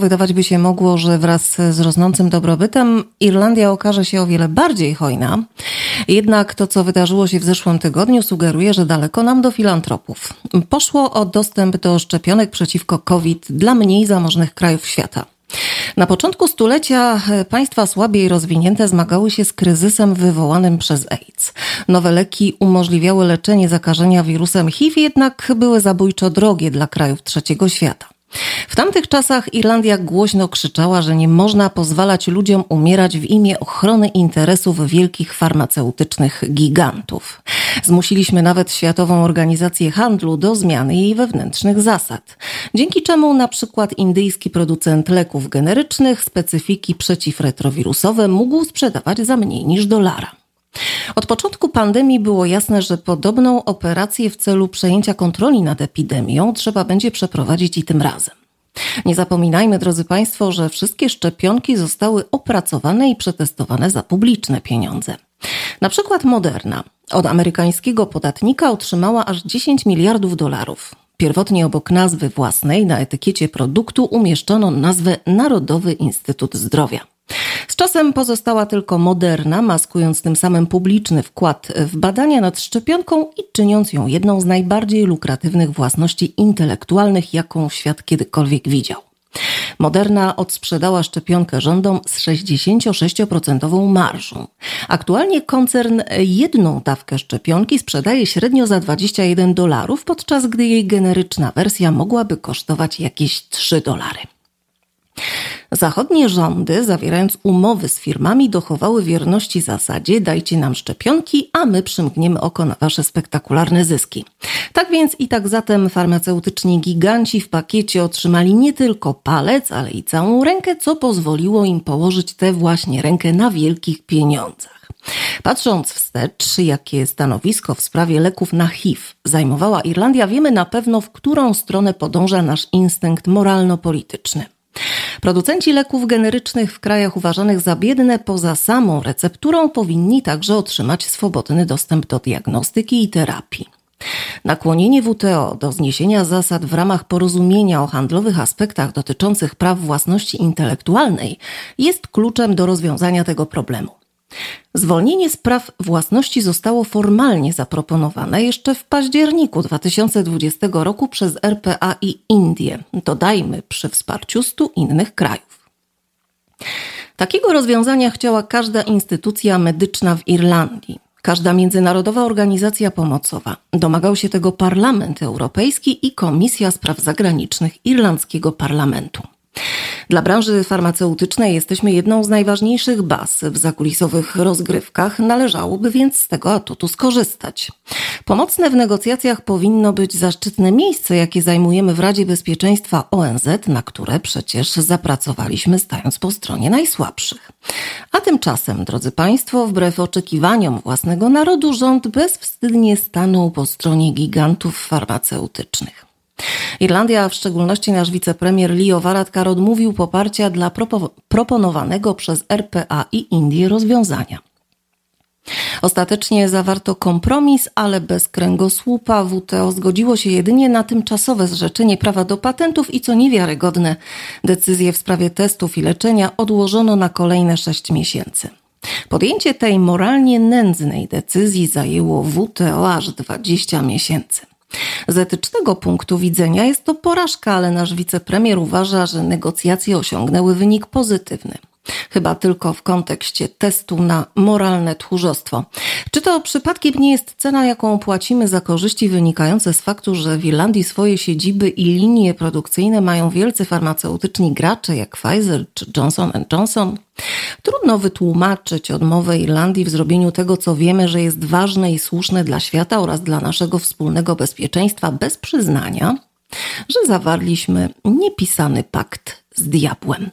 Wydawać by się mogło, że wraz z rosnącym dobrobytem Irlandia okaże się o wiele bardziej hojna. Jednak to, co wydarzyło się w zeszłym tygodniu, sugeruje, że daleko nam do filantropów. Poszło o dostęp do szczepionek przeciwko COVID dla mniej zamożnych krajów świata. Na początku stulecia państwa słabiej rozwinięte zmagały się z kryzysem wywołanym przez AIDS. Nowe leki umożliwiały leczenie zakażenia wirusem HIV, jednak były zabójczo drogie dla krajów trzeciego świata. W tamtych czasach Irlandia głośno krzyczała, że nie można pozwalać ludziom umierać w imię ochrony interesów wielkich farmaceutycznych gigantów. Zmusiliśmy nawet Światową Organizację Handlu do zmiany jej wewnętrznych zasad, dzięki czemu na przykład indyjski producent leków generycznych specyfiki przeciwretrowirusowe mógł sprzedawać za mniej niż dolara. Od początku pandemii było jasne, że podobną operację w celu przejęcia kontroli nad epidemią trzeba będzie przeprowadzić i tym razem. Nie zapominajmy, drodzy Państwo, że wszystkie szczepionki zostały opracowane i przetestowane za publiczne pieniądze. Na przykład Moderna od amerykańskiego podatnika otrzymała aż 10 miliardów dolarów. Pierwotnie obok nazwy własnej na etykiecie produktu umieszczono nazwę Narodowy Instytut Zdrowia. Z czasem pozostała tylko Moderna, maskując tym samym publiczny wkład w badania nad szczepionką i czyniąc ją jedną z najbardziej lukratywnych własności intelektualnych, jaką świat kiedykolwiek widział. Moderna odsprzedała szczepionkę rządom z 66% marżą. Aktualnie koncern jedną dawkę szczepionki sprzedaje średnio za 21 dolarów, podczas gdy jej generyczna wersja mogłaby kosztować jakieś 3 dolary. Zachodnie rządy, zawierając umowy z firmami, dochowały wierności zasadzie dajcie nam szczepionki, a my przymkniemy oko na wasze spektakularne zyski. Tak więc i tak zatem farmaceutyczni giganci w pakiecie otrzymali nie tylko palec, ale i całą rękę, co pozwoliło im położyć tę właśnie rękę na wielkich pieniądzach. Patrząc wstecz, jakie stanowisko w sprawie leków na HIV zajmowała Irlandia, wiemy na pewno, w którą stronę podąża nasz instynkt moralno-polityczny. Producenci leków generycznych w krajach uważanych za biedne poza samą recepturą powinni także otrzymać swobodny dostęp do diagnostyki i terapii. Nakłonienie WTO do zniesienia zasad w ramach porozumienia o handlowych aspektach dotyczących praw własności intelektualnej jest kluczem do rozwiązania tego problemu. Zwolnienie z praw własności zostało formalnie zaproponowane jeszcze w październiku 2020 roku przez RPA i Indię, dodajmy przy wsparciu stu innych krajów. Takiego rozwiązania chciała każda instytucja medyczna w Irlandii, każda międzynarodowa organizacja pomocowa. Domagał się tego Parlament Europejski i Komisja Spraw Zagranicznych Irlandzkiego Parlamentu. Dla branży farmaceutycznej jesteśmy jedną z najważniejszych baz w zakulisowych rozgrywkach, należałoby więc z tego atutu skorzystać. Pomocne w negocjacjach powinno być zaszczytne miejsce, jakie zajmujemy w Radzie Bezpieczeństwa ONZ, na które przecież zapracowaliśmy stając po stronie najsłabszych. A tymczasem, drodzy Państwo, wbrew oczekiwaniom własnego narodu, rząd bezwstydnie stanął po stronie gigantów farmaceutycznych. Irlandia, a w szczególności nasz wicepremier Leo Varadkar odmówił poparcia dla propo proponowanego przez RPA i Indie rozwiązania. Ostatecznie zawarto kompromis, ale bez kręgosłupa WTO zgodziło się jedynie na tymczasowe zrzeczenie prawa do patentów i co niewiarygodne, decyzję w sprawie testów i leczenia odłożono na kolejne sześć miesięcy. Podjęcie tej moralnie nędznej decyzji zajęło WTO aż 20 miesięcy. Z etycznego punktu widzenia jest to porażka, ale nasz wicepremier uważa, że negocjacje osiągnęły wynik pozytywny. Chyba tylko w kontekście testu na moralne tchórzostwo. Czy to przypadkiem nie jest cena, jaką płacimy za korzyści wynikające z faktu, że w Irlandii swoje siedziby i linie produkcyjne mają wielcy farmaceutyczni gracze jak Pfizer czy Johnson Johnson? Trudno wytłumaczyć odmowę Irlandii w zrobieniu tego, co wiemy, że jest ważne i słuszne dla świata oraz dla naszego wspólnego bezpieczeństwa bez przyznania, że zawarliśmy niepisany pakt z diabłem.